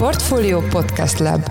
Portfolio Podcast Lab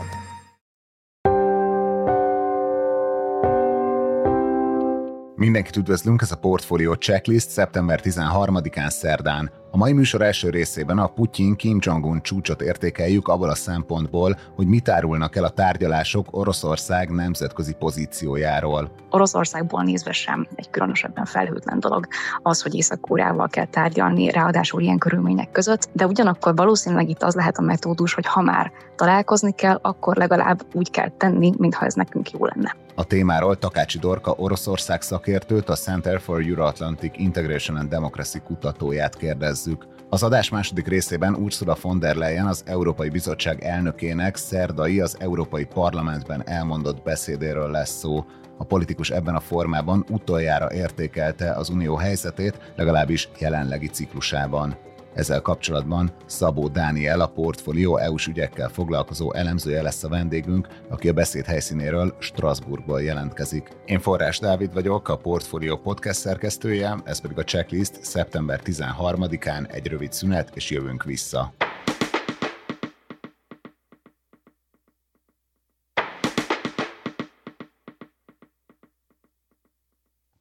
Mindenkit üdvözlünk, ez a Portfolio Checklist szeptember 13-án szerdán. A mai műsor első részében a Putyin Kim Jong-un csúcsot értékeljük abból a szempontból, hogy mit árulnak el a tárgyalások Oroszország nemzetközi pozíciójáról. Oroszországból nézve sem egy különösebben felhőtlen dolog az, hogy Észak-Koreával kell tárgyalni, ráadásul ilyen körülmények között, de ugyanakkor valószínűleg itt az lehet a metódus, hogy ha már találkozni kell, akkor legalább úgy kell tenni, mintha ez nekünk jó lenne. A témáról Takácsi Dorka Oroszország szakértőt, a Center for Euro-Atlantic Integration and Democracy kutatóját kérdezzük. Az adás második részében Ursula von der Leyen az Európai Bizottság elnökének szerdai az Európai Parlamentben elmondott beszédéről lesz szó. A politikus ebben a formában utoljára értékelte az unió helyzetét, legalábbis jelenlegi ciklusában. Ezzel kapcsolatban Szabó Dániel, a Portfolio EU-s ügyekkel foglalkozó elemzője lesz a vendégünk, aki a beszéd helyszínéről Strasbourgból jelentkezik. Én Forrás Dávid vagyok, a Portfolio podcast szerkesztője, ez pedig a checklist szeptember 13-án egy rövid szünet, és jövünk vissza.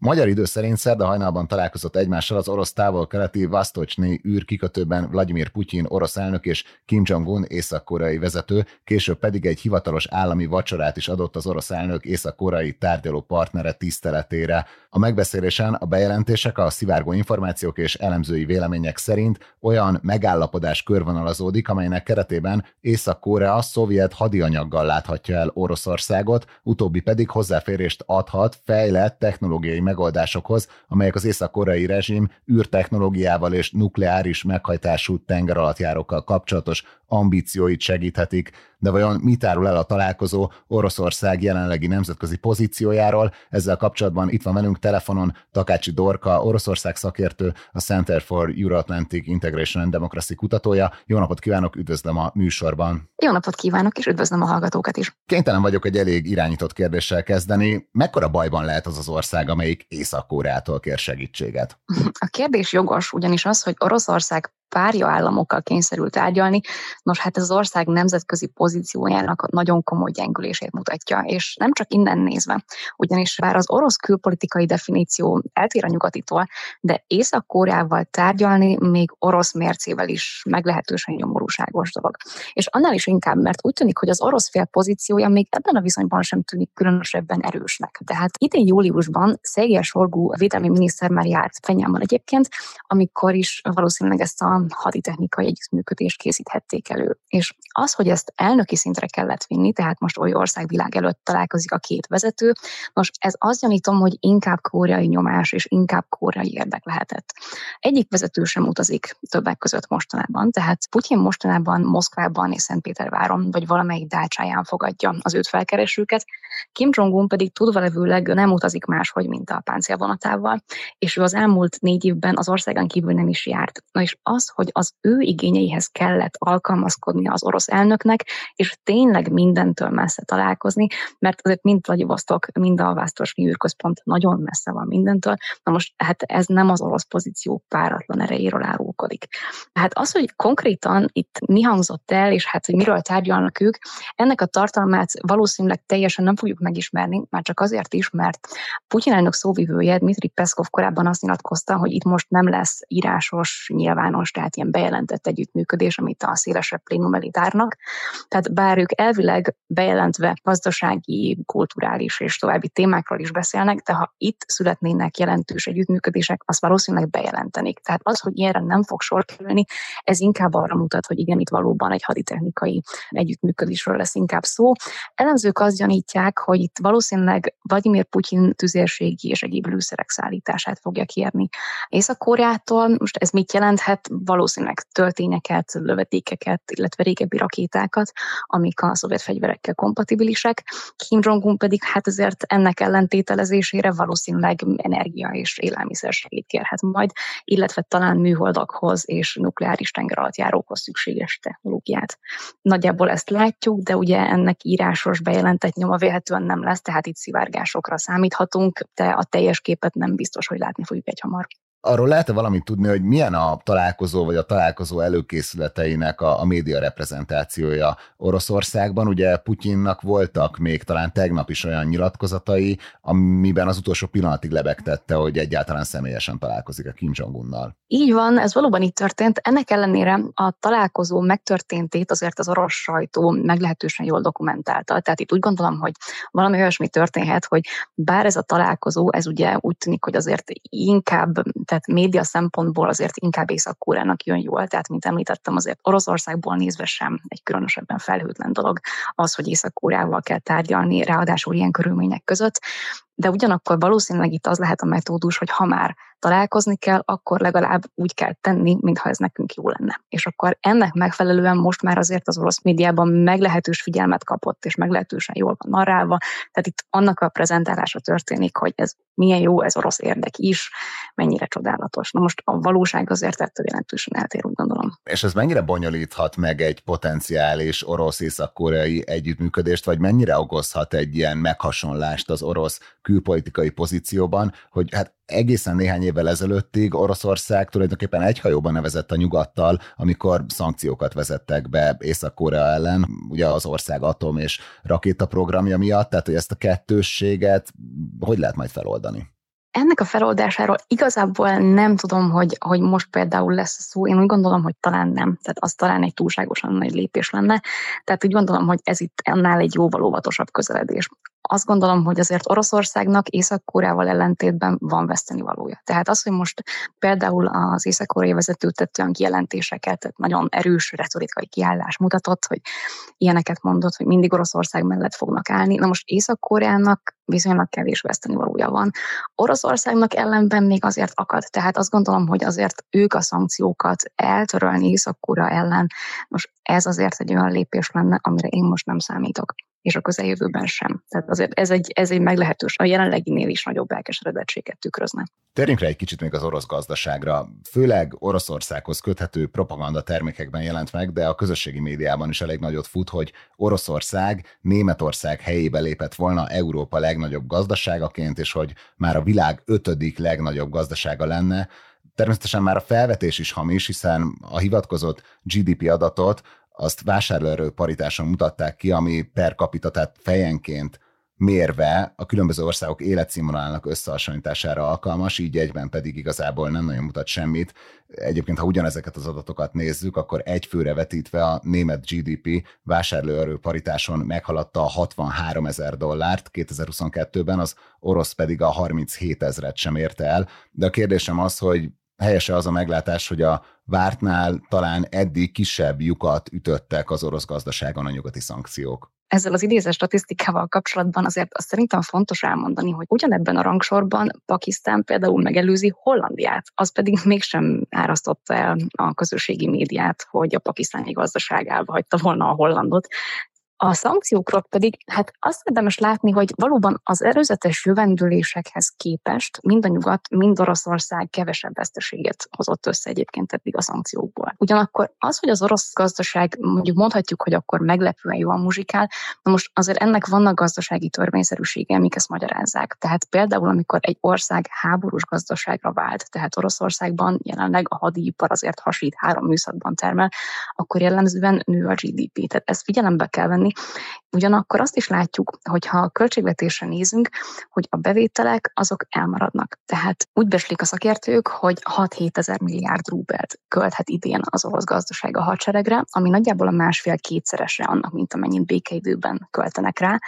Magyar idő szerint szerda hajnalban találkozott egymással az orosz távol-keleti Vastocsni űrkikötőben Vladimir Putyin orosz elnök és Kim Jong-un észak-koreai vezető, később pedig egy hivatalos állami vacsorát is adott az orosz elnök észak-koreai tárgyaló partnere tiszteletére. A megbeszélésen a bejelentések, a szivárgó információk és elemzői vélemények szerint olyan megállapodás körvonalazódik, amelynek keretében Észak-Korea szovjet hadianyaggal láthatja el Oroszországot, utóbbi pedig hozzáférést adhat fejlett technológiai megoldásokhoz, amelyek az észak-koreai rezsim űrtechnológiával és nukleáris meghajtású tengeralattjárókkal kapcsolatos ambícióit segíthetik, de vajon mit árul el a találkozó Oroszország jelenlegi nemzetközi pozíciójáról? Ezzel kapcsolatban itt van velünk telefonon Takácsi Dorka, Oroszország szakértő, a Center for Euro-Atlantic Integration and Democracy kutatója. Jó napot kívánok, üdvözlöm a műsorban. Jó napot kívánok, és üdvözlöm a hallgatókat is. Kénytelen vagyok egy elég irányított kérdéssel kezdeni. Mekkora bajban lehet az az ország, amelyik Észak-Koreától kér segítséget? A kérdés jogos, ugyanis az, hogy Oroszország párja államokkal kényszerült tárgyalni. Nos, hát ez az ország nemzetközi pozíciójának nagyon komoly gyengülését mutatja, és nem csak innen nézve, ugyanis bár az orosz külpolitikai definíció eltér a nyugatitól, de Észak-Koreával tárgyalni még orosz mércével is meglehetősen nyomorúságos dolog. És annál is inkább, mert úgy tűnik, hogy az orosz fél pozíciója még ebben a viszonyban sem tűnik különösebben erősnek. Tehát idén júliusban Szegér Sorgú védelmi miniszter már járt Fenyámmal egyébként, amikor is valószínűleg ezt a haditechnikai együttműködést készíthették elő. És az, hogy ezt elnöki szintre kellett vinni, tehát most oly országvilág előtt találkozik a két vezető, most ez azt gyanítom, hogy inkább koreai nyomás és inkább koreai érdek lehetett. Egyik vezető sem utazik többek között mostanában, tehát Putyin mostanában Moszkvában és Szentpéterváron vagy valamelyik dácsáján fogadja az őt felkeresőket, Kim Jong-un pedig tudva levőleg nem utazik máshogy, mint a páncélvonatával, és ő az elmúlt négy évben az országon kívül nem is járt. Na és az, hogy az ő igényeihez kellett alkalmazkodni az orosz elnöknek, és tényleg mindentől messze találkozni, mert azért mind Vladivostok, mind a Vásztorsi űrközpont nagyon messze van mindentől. Na most hát ez nem az orosz pozíció páratlan erejéről árulkodik. Hát az, hogy konkrétan itt mi hangzott el, és hát hogy miről tárgyalnak ők, ennek a tartalmát valószínűleg teljesen nem fogjuk megismerni, már csak azért is, mert Putyin elnök szóvivője, Dmitri Peszkov korábban azt nyilatkozta, hogy itt most nem lesz írásos, nyilvános tehát ilyen bejelentett együttműködés, amit a szélesebb plénum elé tárnak. Tehát bár ők elvileg bejelentve gazdasági, kulturális és további témákról is beszélnek, de ha itt születnének jelentős együttműködések, azt valószínűleg bejelentenik. Tehát az, hogy ilyenre nem fog sor kerülni, ez inkább arra mutat, hogy igen, itt valóban egy haditechnikai együttműködésről lesz inkább szó. Elemzők azt gyanítják, hogy itt valószínűleg Vladimir Putyin tüzérségi és egyéb lőszerek szállítását fogja kérni Észak-Koreától. Most ez mit jelenthet? Valószínűleg töltényeket, lövetékeket, illetve régebbi rakétákat, amik a szovjet fegyverekkel kompatibilisek. Kim Jong-un pedig hát azért ennek ellentételezésére valószínűleg energia és élelmiszer segít kérhet majd, illetve talán műholdakhoz és nukleáris tengeralattjárókhoz szükséges technológiát. Nagyjából ezt látjuk, de ugye ennek írásos bejelentett nyoma véletlenül nem lesz, tehát itt szivárgásokra számíthatunk, de a teljes képet nem biztos, hogy látni fogjuk egy hamar. Arról lehet-e valamit tudni, hogy milyen a találkozó vagy a találkozó előkészületeinek a, a média reprezentációja Oroszországban? Ugye Putyinnak voltak még talán tegnap is olyan nyilatkozatai, amiben az utolsó pillanatig lebegtette, hogy egyáltalán személyesen találkozik a Kim Jong-unnal. Így van, ez valóban így történt. Ennek ellenére a találkozó megtörténtét azért az orosz sajtó meglehetősen jól dokumentálta. Tehát itt úgy gondolom, hogy valami olyasmi történhet, hogy bár ez a találkozó, ez ugye úgy tűnik, hogy azért inkább tehát média szempontból azért inkább észak jön jól, tehát mint említettem, azért Oroszországból nézve sem egy különösebben felhőtlen dolog az, hogy észak kell tárgyalni, ráadásul ilyen körülmények között de ugyanakkor valószínűleg itt az lehet a metódus, hogy ha már találkozni kell, akkor legalább úgy kell tenni, mintha ez nekünk jó lenne. És akkor ennek megfelelően most már azért az orosz médiában meglehetős figyelmet kapott, és meglehetősen jól van narrálva. Tehát itt annak a prezentálása történik, hogy ez milyen jó, ez orosz érdek is, mennyire csodálatos. Na most a valóság azért ettől jelentősen eltér, úgy gondolom. És ez mennyire bonyolíthat meg egy potenciális orosz-észak-koreai együttműködést, vagy mennyire okozhat egy ilyen meghasonlást az orosz külpolitikai pozícióban, hogy hát egészen néhány évvel ezelőttig Oroszország tulajdonképpen egy hajóban nevezett a nyugattal, amikor szankciókat vezettek be Észak-Korea ellen, ugye az ország atom és rakétaprogramja miatt, tehát hogy ezt a kettősséget hogy lehet majd feloldani? Ennek a feloldásáról igazából nem tudom, hogy, hogy most például lesz szó. Én úgy gondolom, hogy talán nem. Tehát az talán egy túlságosan nagy lépés lenne. Tehát úgy gondolom, hogy ez itt annál egy jóval óvatosabb közeledés azt gondolom, hogy azért Oroszországnak Észak-Koreával ellentétben van veszteni valója. Tehát az, hogy most például az észak-koreai vezető tett olyan kijelentéseket, tehát nagyon erős retorikai kiállás mutatott, hogy ilyeneket mondott, hogy mindig Oroszország mellett fognak állni. Na most Észak-Koreának viszonylag kevés veszteni valója van. Oroszországnak ellenben még azért akad. Tehát azt gondolom, hogy azért ők a szankciókat eltörölni Észak-Korea ellen. Most ez azért egy olyan lépés lenne, amire én most nem számítok és a közeljövőben sem. Tehát azért ez egy, ez egy meglehetős, a jelenleginél is nagyobb elkeseredettséget tükrözne. Térjünk rá egy kicsit még az orosz gazdaságra. Főleg Oroszországhoz köthető propaganda termékekben jelent meg, de a közösségi médiában is elég nagyot fut, hogy Oroszország Németország helyébe lépett volna Európa legnagyobb gazdaságaként, és hogy már a világ ötödik legnagyobb gazdasága lenne. Természetesen már a felvetés is hamis, hiszen a hivatkozott GDP adatot azt vásárlóerő paritáson mutatták ki, ami per capita, tehát fejenként mérve a különböző országok életszínvonalának összehasonlítására alkalmas, így egyben pedig igazából nem nagyon mutat semmit. Egyébként, ha ugyanezeket az adatokat nézzük, akkor egy főre vetítve a német GDP vásárlóerő paritáson meghaladta a 63 ezer dollárt 2022-ben, az orosz pedig a 37 ezret sem érte el. De a kérdésem az, hogy helyese az a meglátás, hogy a vártnál talán eddig kisebb lyukat ütöttek az orosz gazdaságon a nyugati szankciók. Ezzel az idézett statisztikával kapcsolatban azért azt szerintem fontos elmondani, hogy ugyanebben a rangsorban Pakisztán például megelőzi Hollandiát, az pedig mégsem árasztotta el a közösségi médiát, hogy a pakisztáni gazdaságába hagyta volna a Hollandot. A szankciókról pedig hát azt érdemes látni, hogy valóban az előzetes jövendőlésekhez képest mind a nyugat, mind Oroszország kevesebb veszteséget hozott össze egyébként eddig a szankciókból. Ugyanakkor az, hogy az orosz gazdaság mondjuk mondhatjuk, hogy akkor meglepően jól muzsikál, na most azért ennek vannak gazdasági törvényszerűsége, amik ezt magyarázzák. Tehát például, amikor egy ország háborús gazdaságra vált, tehát Oroszországban jelenleg a hadipar azért hasít három műszakban termel, akkor jellemzően nő a GDP. Tehát ezt figyelembe kell venni, Ugyanakkor azt is látjuk, hogy ha a költségvetésre nézünk, hogy a bevételek azok elmaradnak. Tehát úgy beslik a szakértők, hogy 6-7 ezer milliárd rubelt költhet idén az orosz gazdaság a hadseregre, ami nagyjából a másfél kétszerese annak, mint amennyit békeidőben költenek rá.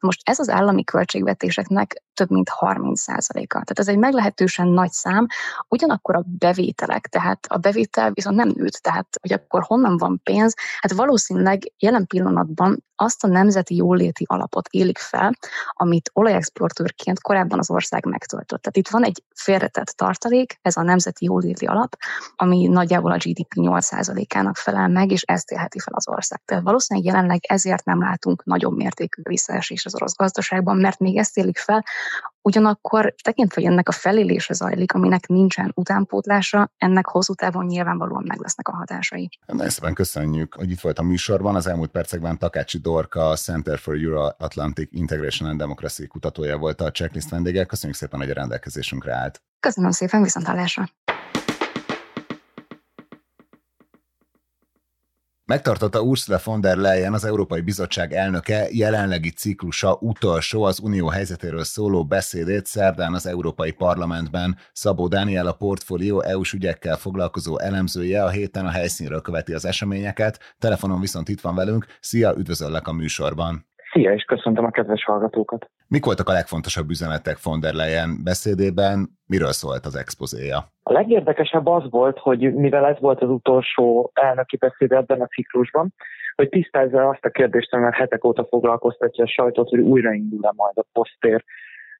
Most ez az állami költségvetéseknek több mint 30 százaléka. Tehát ez egy meglehetősen nagy szám, ugyanakkor a bevételek, tehát a bevétel viszont nem nőtt, tehát hogy akkor honnan van pénz, hát valószínűleg jelen pillanatban azt a nemzeti jóléti alapot élik fel, amit olajexportőrként korábban az ország megtöltött. Tehát itt van egy félretett tartalék, ez a nemzeti jóléti alap, ami nagyjából a GDP 8%-ának felel meg, és ezt élheti fel az ország. Tehát valószínűleg jelenleg ezért nem látunk nagyobb mértékű visszaesés az orosz gazdaságban, mert még ezt élik fel, Ugyanakkor tekintve, hogy ennek a felélése zajlik, aminek nincsen utánpótlása, ennek hosszú távon nyilvánvalóan meg lesznek a hatásai. Nagyon szépen köszönjük, hogy itt volt a műsorban. Az elmúlt percekben Takácsi Dorka, Center for Euro-Atlantic Integration and Democracy kutatója volt a checklist vendége. Köszönjük szépen, hogy a rendelkezésünkre állt. Köszönöm szépen, viszontlátásra! Megtartotta Ursula von der Leyen, az Európai Bizottság elnöke jelenlegi ciklusa utolsó az unió helyzetéről szóló beszédét szerdán az Európai Parlamentben. Szabó Dániel a portfólió EU-s ügyekkel foglalkozó elemzője a héten a helyszínről követi az eseményeket. Telefonon viszont itt van velünk. Szia, üdvözöllek a műsorban! Szia, és köszöntöm a kedves hallgatókat! Mik voltak a legfontosabb üzenetek von der Leyen beszédében? Miről szólt az expozéja? A legérdekesebb az volt, hogy mivel ez volt az utolsó elnöki beszéd ebben a ciklusban, hogy tisztázza azt a kérdést, amivel hetek óta foglalkoztatja a sajtót, hogy újraindul-e majd a posztér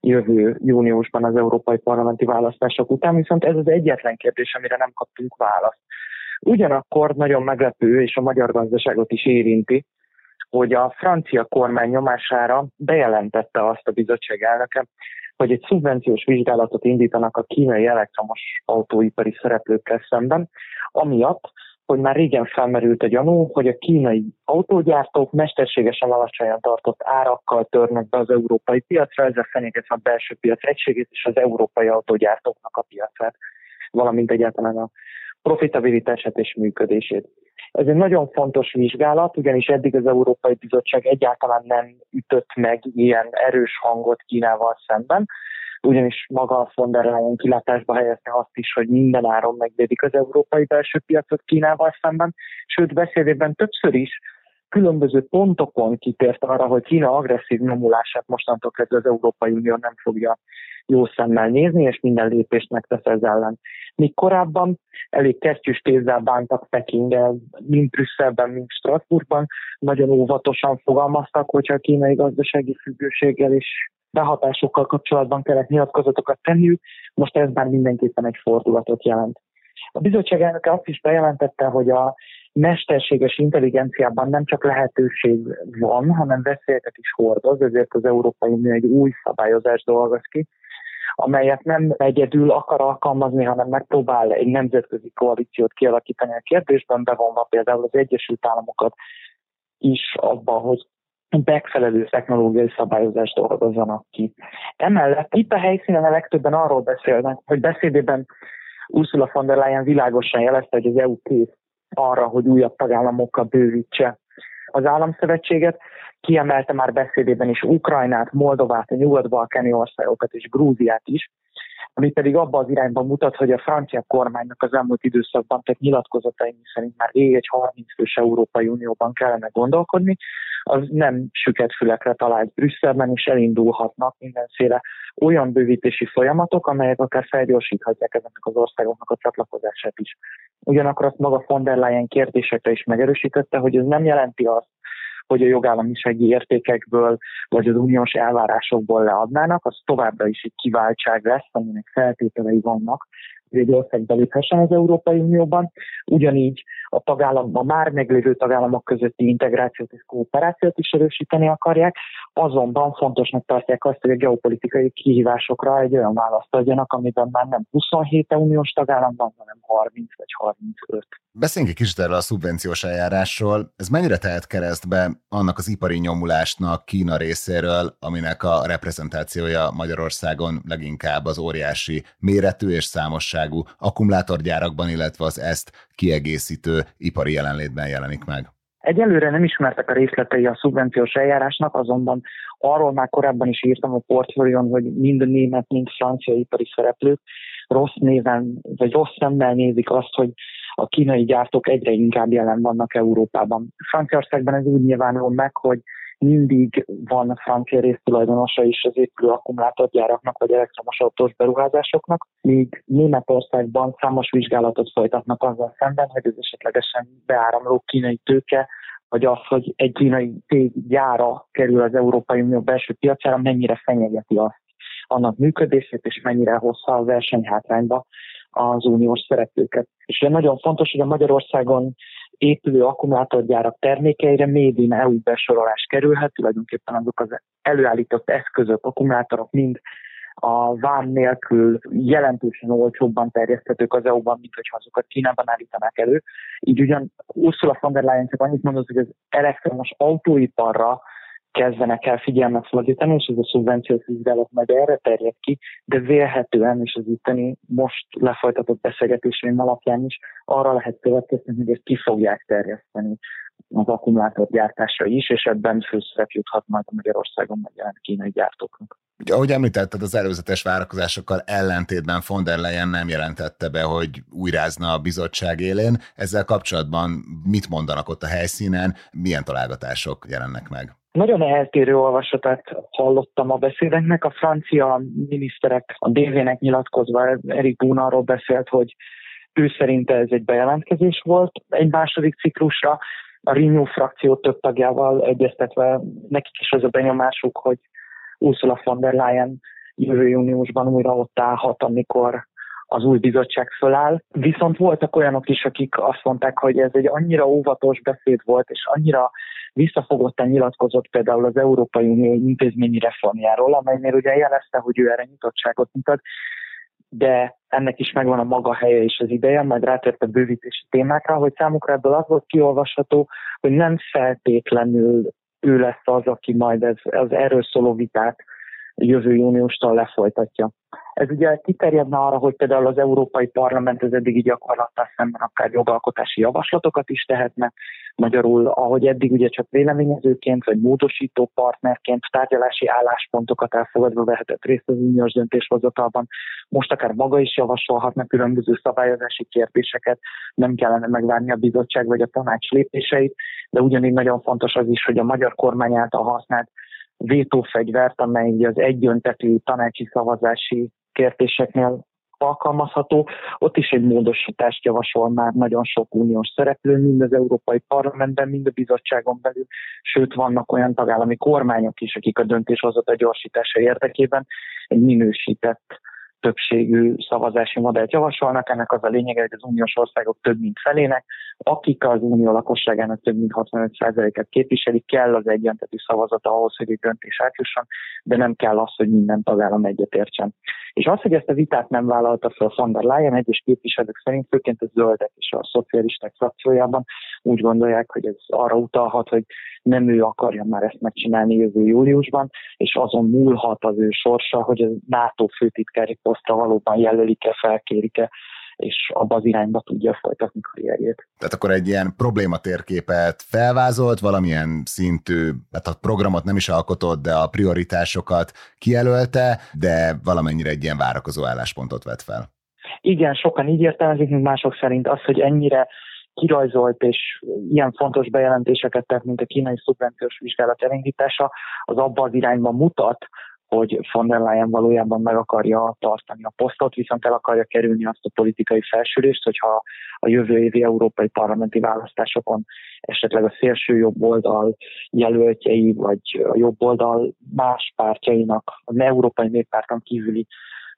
jövő júniusban az európai parlamenti választások után, viszont ez az egyetlen kérdés, amire nem kaptunk választ. Ugyanakkor nagyon meglepő, és a magyar gazdaságot is érinti, hogy a francia kormány nyomására bejelentette azt a bizottság elnöke, hogy egy szubvenciós vizsgálatot indítanak a kínai elektromos autóipari szereplőkkel szemben, amiatt, hogy már régen felmerült a gyanú, hogy a kínai autógyártók mesterségesen alacsonyan tartott árakkal törnek be az európai piacra, ezzel fenyegetve a belső piac egységét és az európai autógyártóknak a piacát, valamint egyáltalán a profitabilitását és működését. Ez egy nagyon fontos vizsgálat, ugyanis eddig az Európai Bizottság egyáltalán nem ütött meg ilyen erős hangot Kínával szemben, ugyanis maga a von der Leyen kilátásba helyezte azt is, hogy minden áron megvédik az európai belső piacot Kínával szemben, sőt beszédében többször is különböző pontokon kitért arra, hogy Kína agresszív nyomulását mostantól kezdve az Európai Unió nem fogja jó szemmel nézni, és minden lépést megtesz ez ellen. Míg korábban elég kesztyűs kézzel bántak Pekinggel, mind Brüsszelben, mind Strasbourgban, nagyon óvatosan fogalmaztak, hogyha a kínai gazdasági függőséggel és behatásokkal kapcsolatban kellett nyilatkozatokat tenniük, most ez már mindenképpen egy fordulatot jelent. A bizottság elnöke azt is bejelentette, hogy a mesterséges intelligenciában nem csak lehetőség van, hanem veszélyeket is hordoz, ezért az Európai Unió egy új szabályozást dolgoz ki, amelyet nem egyedül akar alkalmazni, hanem megpróbál egy nemzetközi koalíciót kialakítani a kérdésben, bevonva például az Egyesült Államokat is abban, hogy megfelelő technológiai szabályozást dolgozzanak ki. Emellett itt a helyszínen a legtöbben arról beszélnek, hogy beszédében Ursula von der Leyen világosan jelezte, hogy az EU kész arra, hogy újabb tagállamokkal bővítse az államszövetséget, kiemelte már beszédében is Ukrajnát, Moldovát, a nyugat-balkáni országokat és Grúziát is, ami pedig abba az irányba mutat, hogy a francia kormánynak az elmúlt időszakban tett nyilatkozatai szerint már rég egy 30 fős Európai Unióban kellene gondolkodni, az nem süket fülekre talált Brüsszelben, és elindulhatnak mindenféle olyan bővítési folyamatok, amelyek akár felgyorsíthatják ezeknek az országoknak a csatlakozását is. Ugyanakkor azt maga von der Leyen kérdésekre is megerősítette, hogy ez nem jelenti azt, hogy a jogállamisági értékekből vagy az uniós elvárásokból leadnának, az továbbra is egy kiváltság lesz, aminek feltételei vannak, hogy egy ország beléphessen az Európai Unióban. Ugyanígy a, tagállam, a már meglévő tagállamok közötti integrációt és kooperációt is erősíteni akarják, azonban fontosnak tartják azt, hogy a geopolitikai kihívásokra egy olyan választ adjanak, amiben már nem 27 uniós tagállam van, hanem 30 vagy 35. Beszéljünk egy kicsit erről a szubvenciós eljárásról. Ez mennyire tehet keresztbe annak az ipari nyomulásnak Kína részéről, aminek a reprezentációja Magyarországon leginkább az óriási méretű és számosságú akkumulátorgyárakban, illetve az ezt kiegészítő ipari jelenlétben jelenik meg? Egyelőre nem ismertek a részletei a szubvenciós eljárásnak, azonban arról már korábban is írtam a portfólión, hogy mind a német, mind francia ipari szereplők rossz néven, vagy rossz szemmel nézik azt, hogy a kínai gyártók egyre inkább jelen vannak Európában. Franciaországban ez úgy nyilvánul meg, hogy mindig van francia résztulajdonosa is az épülő akkumulátorgyáraknak vagy elektromos autós beruházásoknak, míg Németországban számos vizsgálatot folytatnak azzal szemben, hogy ez esetlegesen beáramló kínai tőke, vagy az, hogy egy kínai cég gyára kerül az Európai Unió belső piacára, mennyire fenyegeti azt annak működését, és mennyire hozza a versenyhátrányba az uniós szereplőket. És nagyon fontos, hogy a Magyarországon épülő akkumulátorgyárak termékeire Made in EU besorolás kerülhet, tulajdonképpen azok az előállított eszközök, akkumulátorok mind a vám nélkül jelentősen olcsóbban terjeszthetők az EU-ban, mint hogyha azokat Kínában állítanák elő. Így ugyan Ursula von der Leyen csak annyit mondott, hogy az elektromos autóiparra kezdenek el figyelmet fordítani, és ez a szubvenciós vizsgálat majd erre terjed ki, de vélhetően, és az itteni most lefolytatott beszélgetéseim alapján is arra lehet következtetni, hogy ezt ki fogják terjeszteni az akkumulátorgyártásra is, és ebben főszerep juthat majd a Magyarországon megjelent kínai gyártóknak. Ugye, ahogy említetted, az előzetes várakozásokkal ellentétben von der Leyen nem jelentette be, hogy újrázna a bizottság élén. Ezzel kapcsolatban mit mondanak ott a helyszínen, milyen találgatások jelennek meg? Nagyon eltérő olvasatát hallottam a beszédeknek. A francia miniszterek a DV-nek nyilatkozva Erik Bún arról beszélt, hogy ő szerinte ez egy bejelentkezés volt egy második ciklusra. A Renew frakció több tagjával egyeztetve nekik is az a benyomásuk, hogy Ursula von der Leyen jövő júniusban újra ott állhat, amikor az új bizottság föláll. Viszont voltak olyanok is, akik azt mondták, hogy ez egy annyira óvatos beszéd volt, és annyira visszafogottan nyilatkozott például az Európai Unió intézményi reformjáról, amelynél ugye jelezte, hogy ő erre nyitottságot mutat, de ennek is megvan a maga helye és az ideje, majd rátért a bővítési témákra, hogy számukra ebből az volt kiolvasható, hogy nem feltétlenül ő lesz az, aki majd ez, az erről szóló vitát jövő júniustól lefolytatja. Ez ugye kiterjedne arra, hogy például az Európai Parlament az eddigi gyakorlattal szemben akár jogalkotási javaslatokat is tehetne. Magyarul, ahogy eddig ugye csak véleményezőként vagy módosító partnerként tárgyalási álláspontokat elfogadva vehetett részt az uniós döntéshozatalban, most akár maga is javasolhatna különböző szabályozási kérdéseket, nem kellene megvárni a bizottság vagy a tanács lépéseit, de ugyanígy nagyon fontos az is, hogy a magyar kormány által használt vétófegyvert, amely az egyöntetű tanácsi szavazási kérdéseknél alkalmazható. Ott is egy módosítást javasol már nagyon sok uniós szereplő, mind az Európai Parlamentben, mind a bizottságon belül, sőt vannak olyan tagállami kormányok is, akik a döntéshozata gyorsítása érdekében egy minősített többségű szavazási modellt javasolnak. Ennek az a lényege, hogy az uniós országok több mint felének, akik az unió lakosságának több mint 65%-et képviselik, kell az egyentetű szavazat ahhoz, hogy egy döntés átjusson, de nem kell az, hogy minden tagállam egyetértsen. És az, hogy ezt a vitát nem vállalta fel von der Leyen, egyes képviselők szerint, főként a zöldek és a szocialisták frakciójában úgy gondolják, hogy ez arra utalhat, hogy nem ő akarja már ezt megcsinálni jövő júliusban, és azon múlhat az ő sorsa, hogy a NATO főtitkári posztra valóban jelölik-e, felkérik-e és abba az irányba tudja folytatni karrierjét. Tehát akkor egy ilyen problématérképet felvázolt, valamilyen szintű, hát a programot nem is alkotott, de a prioritásokat kijelölte, de valamennyire egy ilyen várakozó álláspontot vett fel. Igen, sokan így értelmezik, mint mások szerint az, hogy ennyire kirajzolt és ilyen fontos bejelentéseket tett, mint a kínai szubvenciós vizsgálat elindítása, az abba az irányba mutat, hogy von der Leyen valójában meg akarja tartani a posztot, viszont el akarja kerülni azt a politikai felsülést, hogyha a jövő évi európai parlamenti választásokon esetleg a szélső jobb oldal jelöltjei, vagy a jobb oldal más pártjainak, az európai néppárton kívüli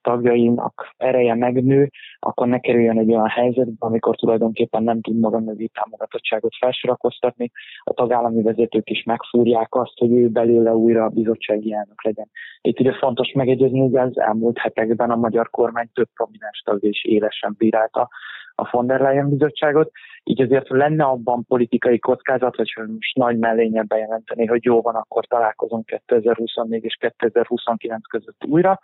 tagjainak ereje megnő, akkor ne kerüljön egy olyan helyzetbe, amikor tulajdonképpen nem tud maga mögé támogatottságot felsorakoztatni. A tagállami vezetők is megfúrják azt, hogy ő belőle újra a bizottsági elnök legyen. Itt ugye fontos megegyezni, hogy az elmúlt hetekben a magyar kormány több prominens tagja is élesen bírálta a von der Leyen bizottságot, így azért lenne abban politikai kockázat, hogy most nagy mellényen bejelenteni, hogy jó van, akkor találkozunk 2024 és 2029 között újra,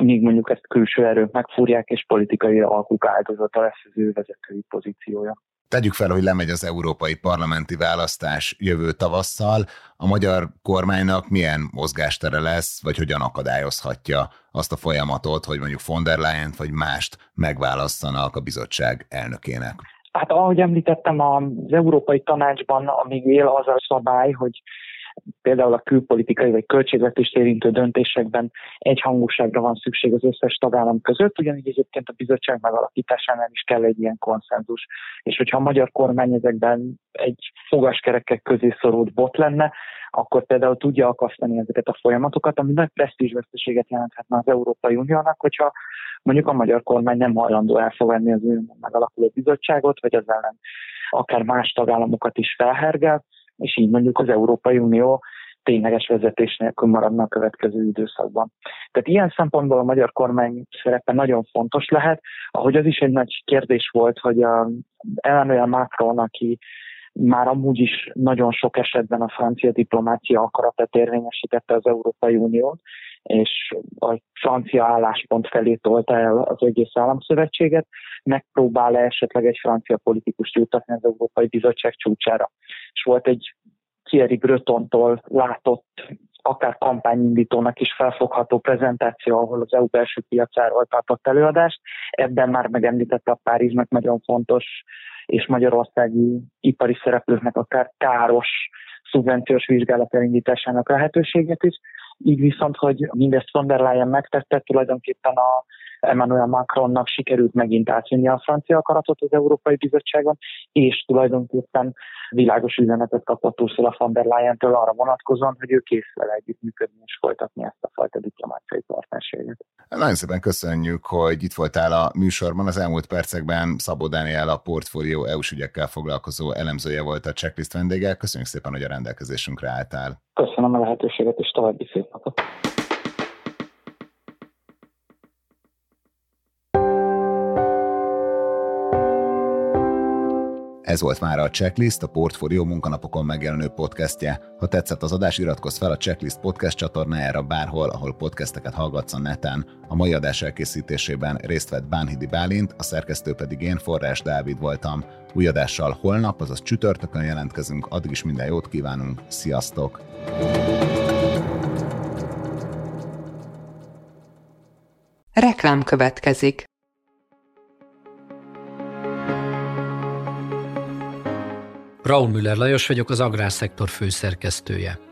míg mondjuk ezt külső erők megfúrják, és politikai alkuk áldozata lesz az ő vezetői pozíciója. Tegyük fel, hogy lemegy az európai parlamenti választás jövő tavasszal. A magyar kormánynak milyen mozgástere lesz, vagy hogyan akadályozhatja azt a folyamatot, hogy mondjuk von der Leyen vagy mást megválasszanak a bizottság elnökének? Hát ahogy említettem, az Európai Tanácsban amíg él az a szabály, hogy például a külpolitikai vagy költségvetést érintő döntésekben egyhangúságra van szükség az összes tagállam között, ugyanígy egyébként a bizottság megalakításánál is kell egy ilyen konszenzus. És hogyha a magyar kormány ezekben egy fogaskerekek közé szorult bot lenne, akkor például tudja akasztani ezeket a folyamatokat, ami nagy presztízsveszteséget jelenthetne az Európai Uniónak, hogyha mondjuk a magyar kormány nem hajlandó elfogadni az unióban megalakuló bizottságot, vagy az ellen akár más tagállamokat is felhergel, és így mondjuk az Európai Unió tényleges vezetés nélkül maradna a következő időszakban. Tehát ilyen szempontból a magyar kormány szerepe nagyon fontos lehet, ahogy az is egy nagy kérdés volt, hogy a Emmanuel Macron, aki már amúgy is nagyon sok esetben a francia diplomácia akaratát érvényesítette az Európai Unión, és a francia álláspont felé tolta el az egész államszövetséget, megpróbál -e esetleg egy francia politikust jutatni az Európai Bizottság csúcsára. És volt egy Thierry Bretontól látott akár kampányindítónak is felfogható prezentáció, ahol az EU belső piacáról tartott előadást. Ebben már megemlítette a Párizsnak nagyon fontos és magyarországi ipari szereplőknek akár káros szubvenciós vizsgálat elindításának lehetőségét is. Így viszont, hogy mindezt von der Leyen megtette, tulajdonképpen a Emmanuel Macronnak sikerült megint átvinni a francia akaratot az Európai Bizottságon, és tulajdonképpen világos üzenetet kapott Ursula von der Leyen-től arra vonatkozóan, hogy ő kész vele együttműködni és folytatni ezt a fajta diplomáciai partnerséget. Nagyon szépen köszönjük, hogy itt voltál a műsorban. Az elmúlt percekben Szabó Dániel a portfólió EU-s ügyekkel foglalkozó elemzője volt a checklist vendége. Köszönjük szépen, hogy a rendelkezésünkre álltál. Köszönöm a lehetőséget, és további szép napot. Ez volt már a Checklist, a Portfolio munkanapokon megjelenő podcastje. Ha tetszett az adás, iratkozz fel a Checklist podcast csatornájára bárhol, ahol podcasteket hallgatsz a neten. A mai adás elkészítésében részt vett Bánhidi Bálint, a szerkesztő pedig én, Forrás Dávid voltam. Új adással holnap, azaz csütörtökön jelentkezünk, addig is minden jót kívánunk, sziasztok! Reklám következik. Raúl Müller Lajos vagyok, az Agrárszektor főszerkesztője.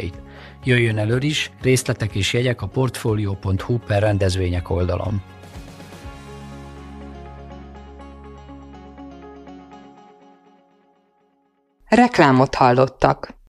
Jöjjön elő is, részletek és jegyek a portfolio.hu per rendezvények oldalon. Reklámot hallottak.